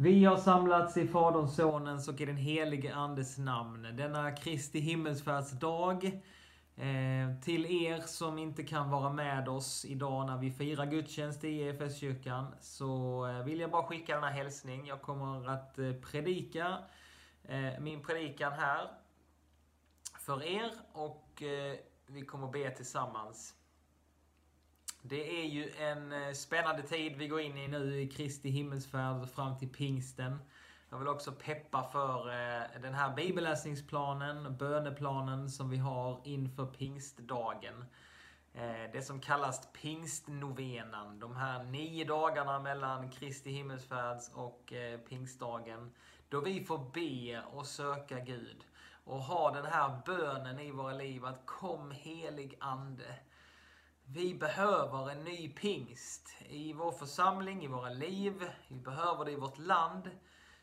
Vi har samlats i Faderns, Sonens och i den helige Andes namn. Denna Kristi himmelsfärdsdag. Eh, till er som inte kan vara med oss idag när vi firar gudstjänst i EFS-kyrkan så eh, vill jag bara skicka denna hälsning. Jag kommer att eh, predika eh, min predikan här för er och eh, vi kommer att be tillsammans. Det är ju en eh, spännande tid vi går in i nu i Kristi himmelsfärd fram till pingsten. Jag vill också peppa för eh, den här bibelläsningsplanen, böneplanen som vi har inför pingstdagen. Eh, det som kallas pingstnovenan. De här nio dagarna mellan Kristi himmelsfärds och pingstdagen. Då vi får be och söka Gud. Och ha den här bönen i våra liv att kom helig Ande. Vi behöver en ny pingst i vår församling, i våra liv. Vi behöver det i vårt land.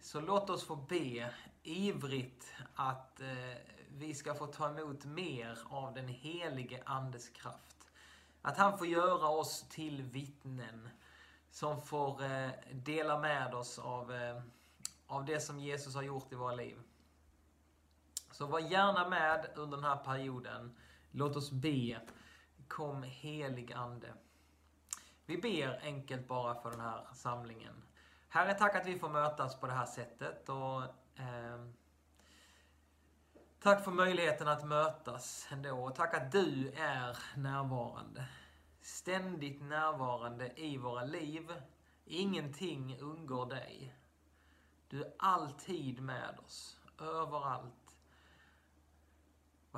Så låt oss få be ivrigt att eh, vi ska få ta emot mer av den helige Andes kraft. Att han får göra oss till vittnen som får eh, dela med oss av, eh, av det som Jesus har gjort i våra liv. Så var gärna med under den här perioden. Låt oss be Kom helig Ande. Vi ber enkelt bara för den här samlingen. Herre, tack att vi får mötas på det här sättet. Och, eh, tack för möjligheten att mötas ändå. Och tack att du är närvarande. Ständigt närvarande i våra liv. Ingenting undgår dig. Du är alltid med oss. Överallt.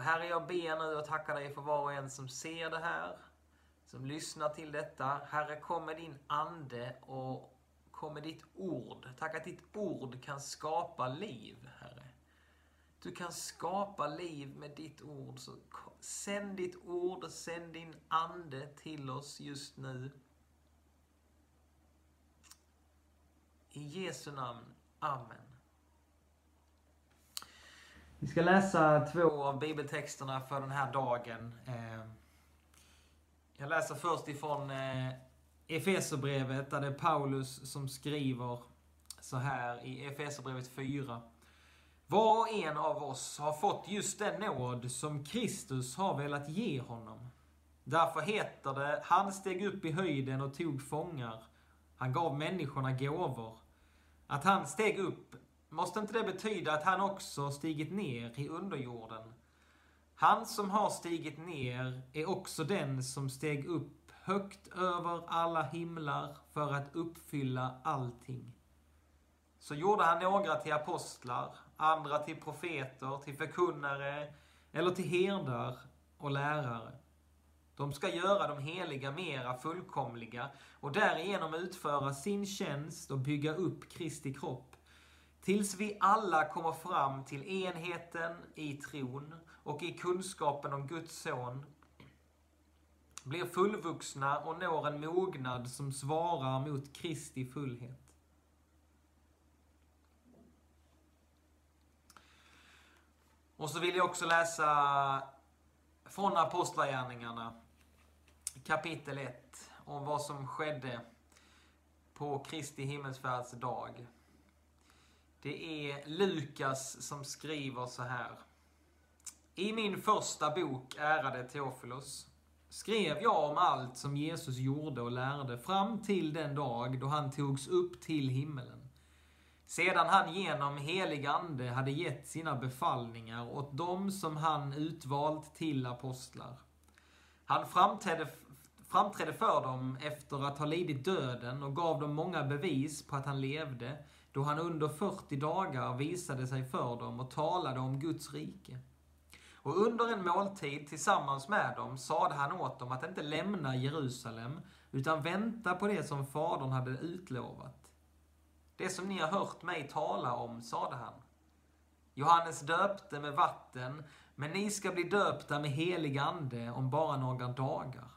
Och Herre, jag ber nu och tackar dig för var och en som ser det här, som lyssnar till detta. Herre, kom med din Ande och kom med ditt ord. Tack att ditt ord kan skapa liv, Herre. Du kan skapa liv med ditt ord. Så sänd ditt ord och sänd din Ande till oss just nu. I Jesu namn. Amen. Vi ska läsa två av bibeltexterna för den här dagen. Eh, jag läser först ifrån eh, Efeserbrevet där det är Paulus som skriver så här i Efeserbrevet 4. Var och en av oss har fått just den nåd som Kristus har velat ge honom. Därför heter det, han steg upp i höjden och tog fångar. Han gav människorna gåvor. Att han steg upp Måste inte det betyda att han också stigit ner i underjorden? Han som har stigit ner är också den som steg upp högt över alla himlar för att uppfylla allting. Så gjorde han några till apostlar, andra till profeter, till förkunnare eller till herdar och lärare. De ska göra de heliga mera fullkomliga och därigenom utföra sin tjänst och bygga upp Kristi kropp Tills vi alla kommer fram till enheten i tron och i kunskapen om Guds son, blir fullvuxna och når en mognad som svarar mot Kristi fullhet. Och så vill jag också läsa från Apostlagärningarna kapitel 1 om vad som skedde på Kristi himmelsfärds dag. Det är Lukas som skriver så här. I min första bok, ärade Teofilos, skrev jag om allt som Jesus gjorde och lärde fram till den dag då han togs upp till himmelen. Sedan han genom helig ande hade gett sina befallningar åt dem som han utvalt till apostlar. Han framträdde, framträdde för dem efter att ha lidit döden och gav dem många bevis på att han levde då han under 40 dagar visade sig för dem och talade om Guds rike. Och under en måltid tillsammans med dem sade han åt dem att inte lämna Jerusalem, utan vänta på det som Fadern hade utlovat. Det som ni har hört mig tala om, sade han. Johannes döpte med vatten, men ni ska bli döpta med helig ande om bara några dagar.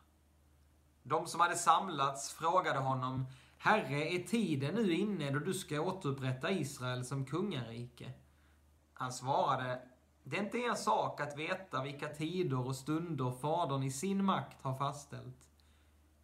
De som hade samlats frågade honom, Herre, är tiden nu inne då du ska återupprätta Israel som kungarike? Han svarade, det är inte er sak att veta vilka tider och stunder Fadern i sin makt har fastställt.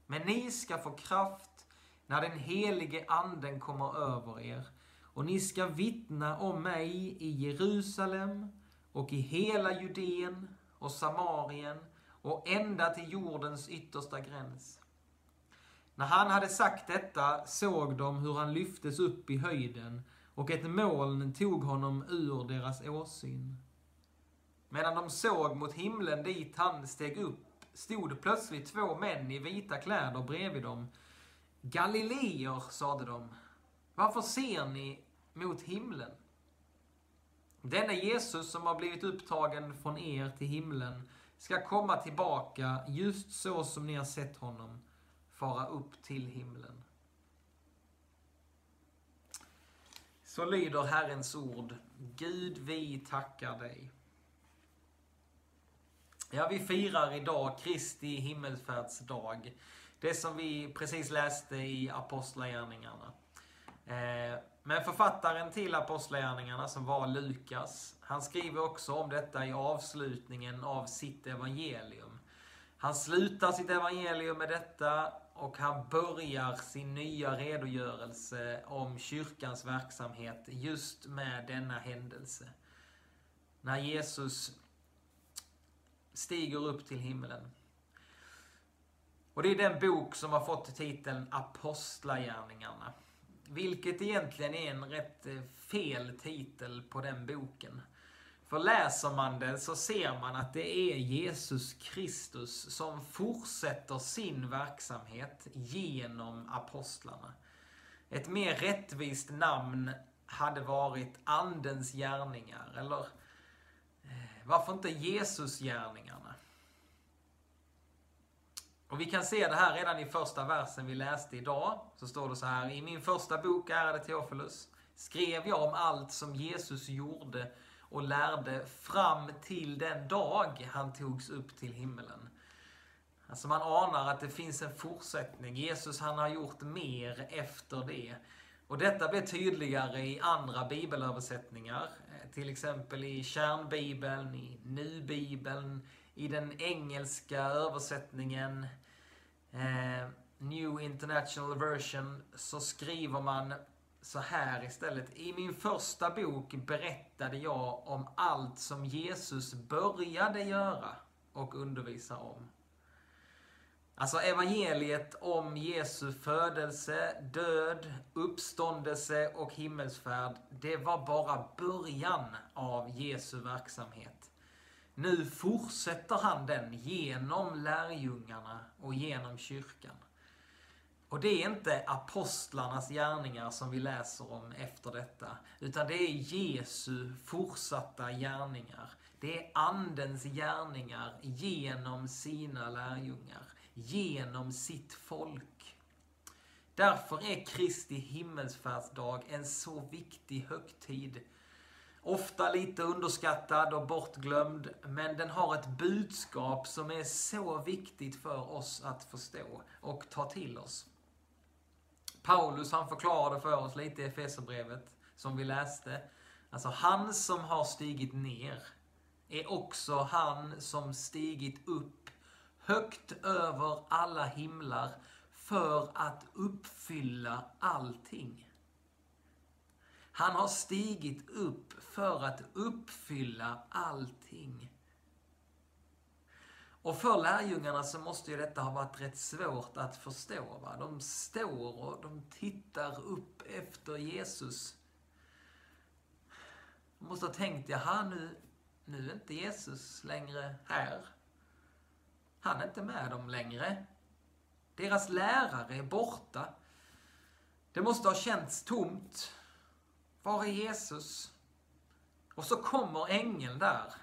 Men ni ska få kraft när den helige anden kommer över er och ni ska vittna om mig i Jerusalem och i hela Judeen och Samarien och ända till jordens yttersta gräns. När han hade sagt detta såg de hur han lyftes upp i höjden och ett moln tog honom ur deras åsyn. Medan de såg mot himlen dit han steg upp stod plötsligt två män i vita kläder bredvid dem. Galileer, sade de. Varför ser ni mot himlen? Denne Jesus som har blivit upptagen från er till himlen ska komma tillbaka just så som ni har sett honom fara upp till himlen. Så lyder Herrens ord. Gud, vi tackar dig. Ja, vi firar idag Kristi himmelsfärdsdag. Det som vi precis läste i Apostlagärningarna. Eh, men författaren till Apostlagärningarna, som var Lukas, han skriver också om detta i avslutningen av sitt evangelium. Han slutar sitt evangelium med detta och han börjar sin nya redogörelse om kyrkans verksamhet just med denna händelse. När Jesus stiger upp till himlen. Och det är den bok som har fått titeln Apostlagärningarna. Vilket egentligen är en rätt eh, fel titel på den boken. För läser man den så ser man att det är Jesus Kristus som fortsätter sin verksamhet genom apostlarna. Ett mer rättvist namn hade varit Andens gärningar, eller eh, varför inte Jesus gärningarna? Och vi kan se det här redan i första versen vi läste idag. Så står det så här, i min första bok, ärade Teofilus, skrev jag om allt som Jesus gjorde och lärde fram till den dag han togs upp till himmelen. Alltså man anar att det finns en fortsättning. Jesus han har gjort mer efter det. Och detta blir tydligare i andra bibelöversättningar. Eh, till exempel i kärnbibeln, i nubibeln, i den engelska översättningen, eh, New International Version, så skriver man så här istället. I min första bok berättade jag om allt som Jesus började göra och undervisa om. Alltså evangeliet om Jesu födelse, död, uppståndelse och himmelsfärd, det var bara början av Jesu verksamhet. Nu fortsätter han den genom lärjungarna och genom kyrkan. Och det är inte apostlarnas gärningar som vi läser om efter detta, utan det är Jesu fortsatta gärningar. Det är Andens gärningar genom sina lärjungar, genom sitt folk. Därför är Kristi himmelsfärdsdag en så viktig högtid. Ofta lite underskattad och bortglömd, men den har ett budskap som är så viktigt för oss att förstå och ta till oss. Paulus han förklarade för oss lite i Efesierbrevet, som vi läste. Alltså han som har stigit ner är också han som stigit upp högt över alla himlar för att uppfylla allting. Han har stigit upp för att uppfylla allting. Och för lärjungarna så måste ju detta ha varit rätt svårt att förstå. Va? De står och de tittar upp efter Jesus. De måste ha tänkt, jaha nu, nu är inte Jesus längre här. Han är inte med dem längre. Deras lärare är borta. Det måste ha känts tomt. Var är Jesus? Och så kommer ängeln där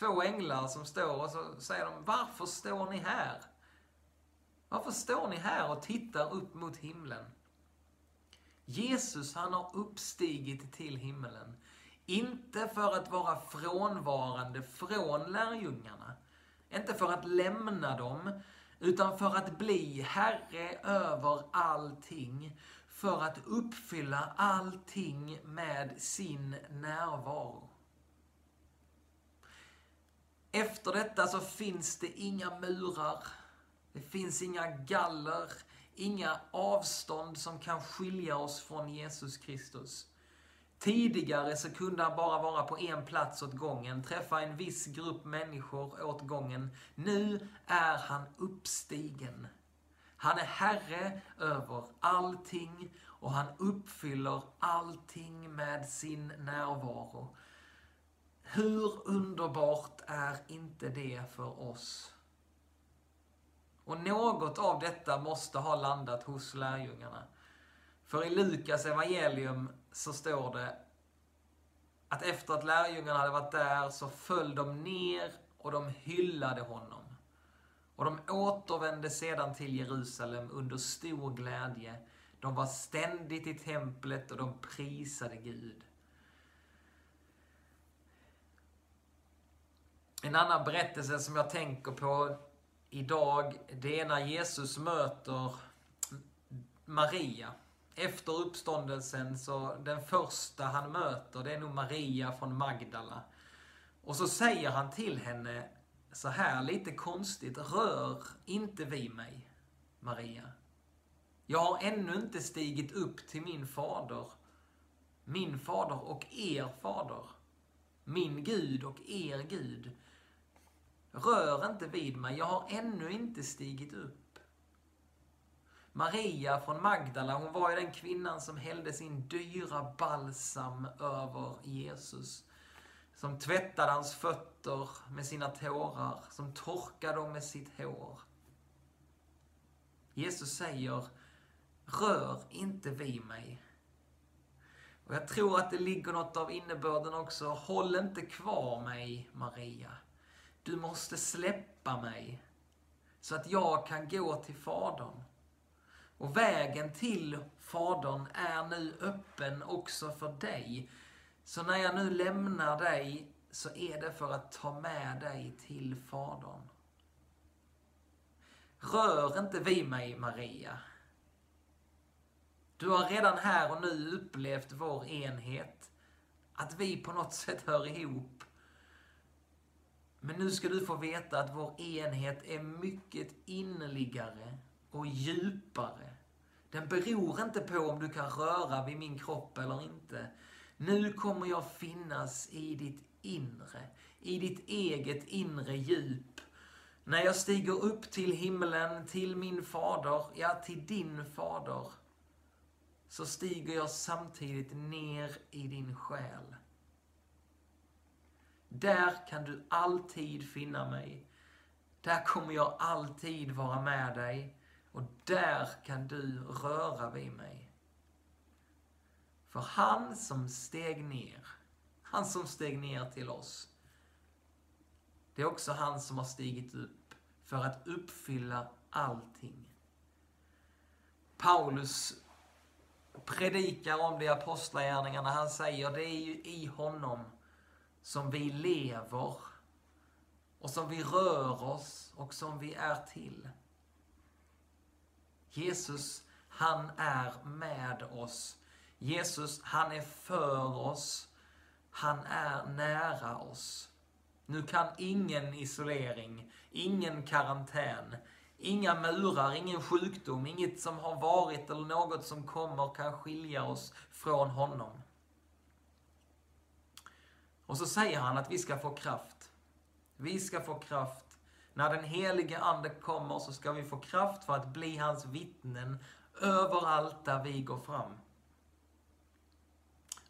två änglar som står och så säger de, varför står ni här? Varför står ni här och tittar upp mot himlen? Jesus, han har uppstigit till himmelen. Inte för att vara frånvarande från lärjungarna. Inte för att lämna dem, utan för att bli Herre över allting. För att uppfylla allting med sin närvaro. Efter detta så finns det inga murar. Det finns inga galler, inga avstånd som kan skilja oss från Jesus Kristus. Tidigare så kunde han bara vara på en plats åt gången, träffa en viss grupp människor åt gången. Nu är han uppstigen. Han är herre över allting och han uppfyller allting med sin närvaro. Hur underbart är inte det för oss? Och något av detta måste ha landat hos lärjungarna. För i Lukas evangelium så står det att efter att lärjungarna hade varit där så föll de ner och de hyllade honom. Och de återvände sedan till Jerusalem under stor glädje. De var ständigt i templet och de prisade Gud. En annan berättelse som jag tänker på idag, det är när Jesus möter Maria. Efter uppståndelsen, så den första han möter, det är nog Maria från Magdala. Och så säger han till henne så här lite konstigt, rör inte vid mig, Maria. Jag har ännu inte stigit upp till min fader, min fader och er fader, min Gud och er Gud. Rör inte vid mig, jag har ännu inte stigit upp. Maria från Magdala, hon var ju den kvinnan som hällde sin dyra balsam över Jesus. Som tvättade hans fötter med sina tårar, som torkade dem med sitt hår. Jesus säger, rör inte vid mig. Och jag tror att det ligger något av innebörden också, håll inte kvar mig, Maria. Du måste släppa mig så att jag kan gå till Fadern. Och vägen till Fadern är nu öppen också för dig. Så när jag nu lämnar dig så är det för att ta med dig till Fadern. Rör inte vid mig, Maria. Du har redan här och nu upplevt vår enhet. Att vi på något sätt hör ihop. Men nu ska du få veta att vår enhet är mycket innerligare och djupare. Den beror inte på om du kan röra vid min kropp eller inte. Nu kommer jag finnas i ditt inre, i ditt eget inre djup. När jag stiger upp till himlen, till min fader, ja, till din fader, så stiger jag samtidigt ner i din själ. Där kan du alltid finna mig. Där kommer jag alltid vara med dig. Och där kan du röra vid mig. För han som steg ner, han som steg ner till oss, det är också han som har stigit upp för att uppfylla allting. Paulus predikar om det i Apostlagärningarna. Han säger det är ju i honom som vi lever och som vi rör oss och som vi är till. Jesus, han är med oss. Jesus, han är för oss. Han är nära oss. Nu kan ingen isolering, ingen karantän, inga murar, ingen sjukdom, inget som har varit eller något som kommer kan skilja oss från honom. Och så säger han att vi ska få kraft. Vi ska få kraft. När den helige Ande kommer så ska vi få kraft för att bli hans vittnen överallt där vi går fram.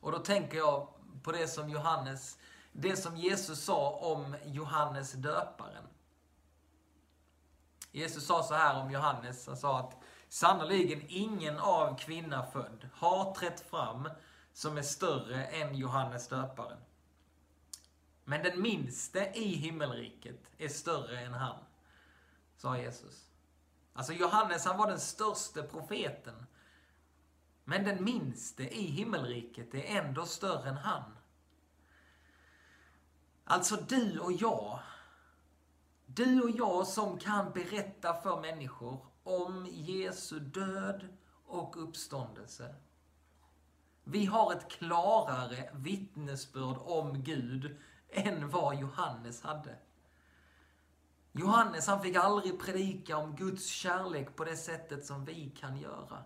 Och då tänker jag på det som Johannes, det som Jesus sa om Johannes döparen. Jesus sa så här om Johannes, han sa att sannoliken ingen av kvinna född har trätt fram som är större än Johannes döparen. Men den minste i himmelriket är större än han, sa Jesus. Alltså Johannes, han var den största profeten. Men den minste i himmelriket är ändå större än han. Alltså du och jag. Du och jag som kan berätta för människor om Jesu död och uppståndelse. Vi har ett klarare vittnesbörd om Gud än vad Johannes hade. Johannes han fick aldrig predika om Guds kärlek på det sättet som vi kan göra.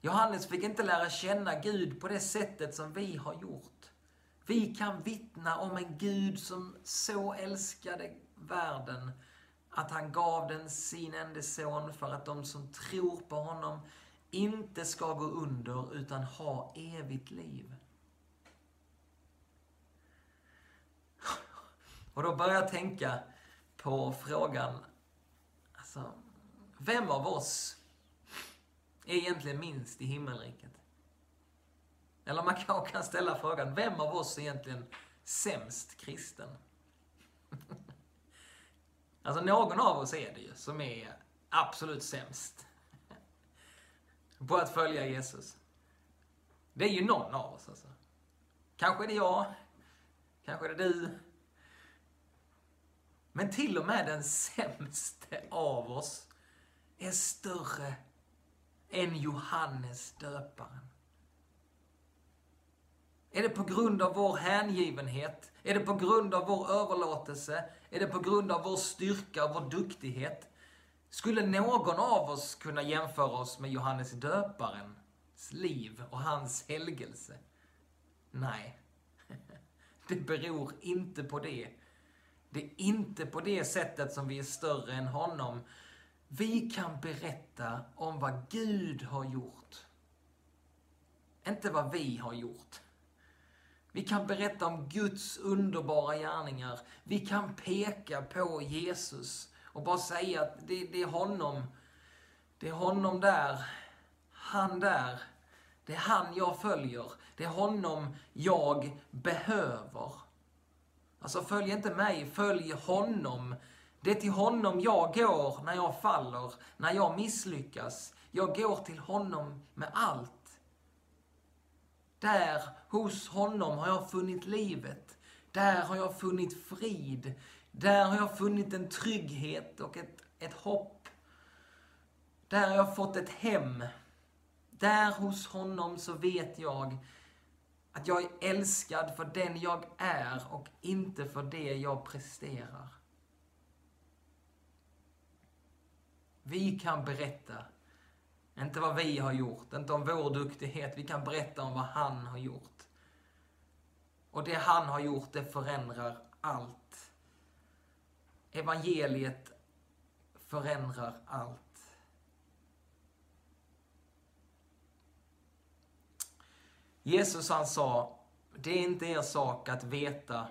Johannes fick inte lära känna Gud på det sättet som vi har gjort. Vi kan vittna om en Gud som så älskade världen att han gav den sin enda son för att de som tror på honom inte ska gå under utan ha evigt liv. Och då börjar jag tänka på frågan, alltså, vem av oss är egentligen minst i himmelriket? Eller man kanske kan ställa frågan, vem av oss är egentligen sämst kristen? alltså någon av oss är det ju som är absolut sämst på att följa Jesus. Det är ju någon av oss alltså. Kanske är det jag, kanske är det du. Men till och med den sämste av oss är större än Johannes döparen. Är det på grund av vår hängivenhet? Är det på grund av vår överlåtelse? Är det på grund av vår styrka och vår duktighet? Skulle någon av oss kunna jämföra oss med Johannes döparens liv och hans helgelse? Nej. Det beror inte på det. Det är inte på det sättet som vi är större än honom. Vi kan berätta om vad Gud har gjort. Inte vad vi har gjort. Vi kan berätta om Guds underbara gärningar. Vi kan peka på Jesus och bara säga att det, det är honom. Det är honom där. Han där. Det är han jag följer. Det är honom jag behöver. Alltså följ inte mig, följ honom. Det är till honom jag går när jag faller, när jag misslyckas. Jag går till honom med allt. Där, hos honom, har jag funnit livet. Där har jag funnit frid. Där har jag funnit en trygghet och ett, ett hopp. Där har jag fått ett hem. Där hos honom så vet jag att jag är älskad för den jag är och inte för det jag presterar. Vi kan berätta, inte vad vi har gjort, inte om vår duktighet. Vi kan berätta om vad han har gjort. Och det han har gjort, det förändrar allt. Evangeliet förändrar allt. Jesus han sa, det är inte er sak att veta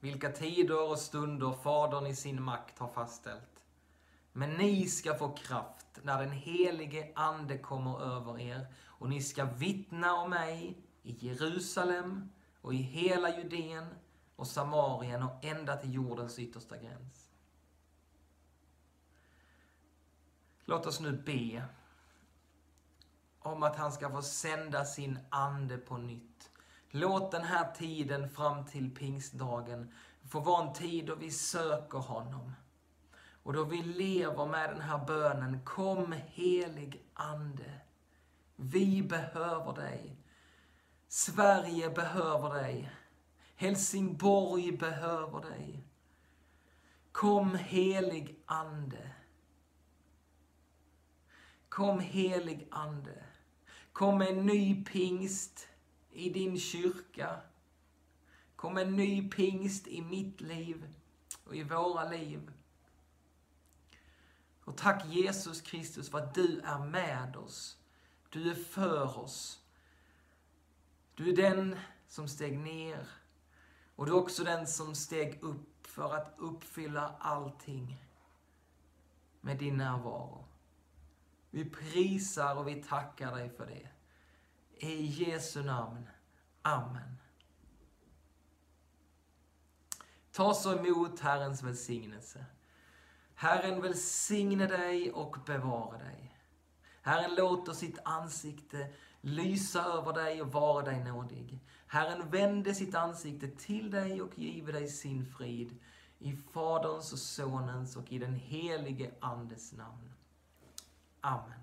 vilka tider och stunder Fadern i sin makt har fastställt. Men ni ska få kraft när den helige Ande kommer över er och ni ska vittna om mig i Jerusalem och i hela Judeen och Samarien och ända till jordens yttersta gräns. Låt oss nu be om att han ska få sända sin ande på nytt. Låt den här tiden fram till pingstdagen få vara en tid då vi söker honom. Och då vi lever med den här bönen, kom helig ande. Vi behöver dig. Sverige behöver dig. Helsingborg behöver dig. Kom helig ande. Kom helig ande. Kom en ny pingst i din kyrka. Kom en ny pingst i mitt liv och i våra liv. Och tack Jesus Kristus för att du är med oss. Du är för oss. Du är den som steg ner och du är också den som steg upp för att uppfylla allting med din närvaro. Vi prisar och vi tackar dig för det. I Jesu namn. Amen. Ta så emot Herrens välsignelse. Herren välsigne dig och bevara dig. Herren låter sitt ansikte lysa över dig och vara dig nådig. Herren vände sitt ansikte till dig och give dig sin frid. I Faderns och Sonens och i den helige Andes namn. Amen.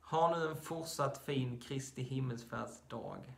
Ha nu en fortsatt fin Kristi himmelsfärdsdag.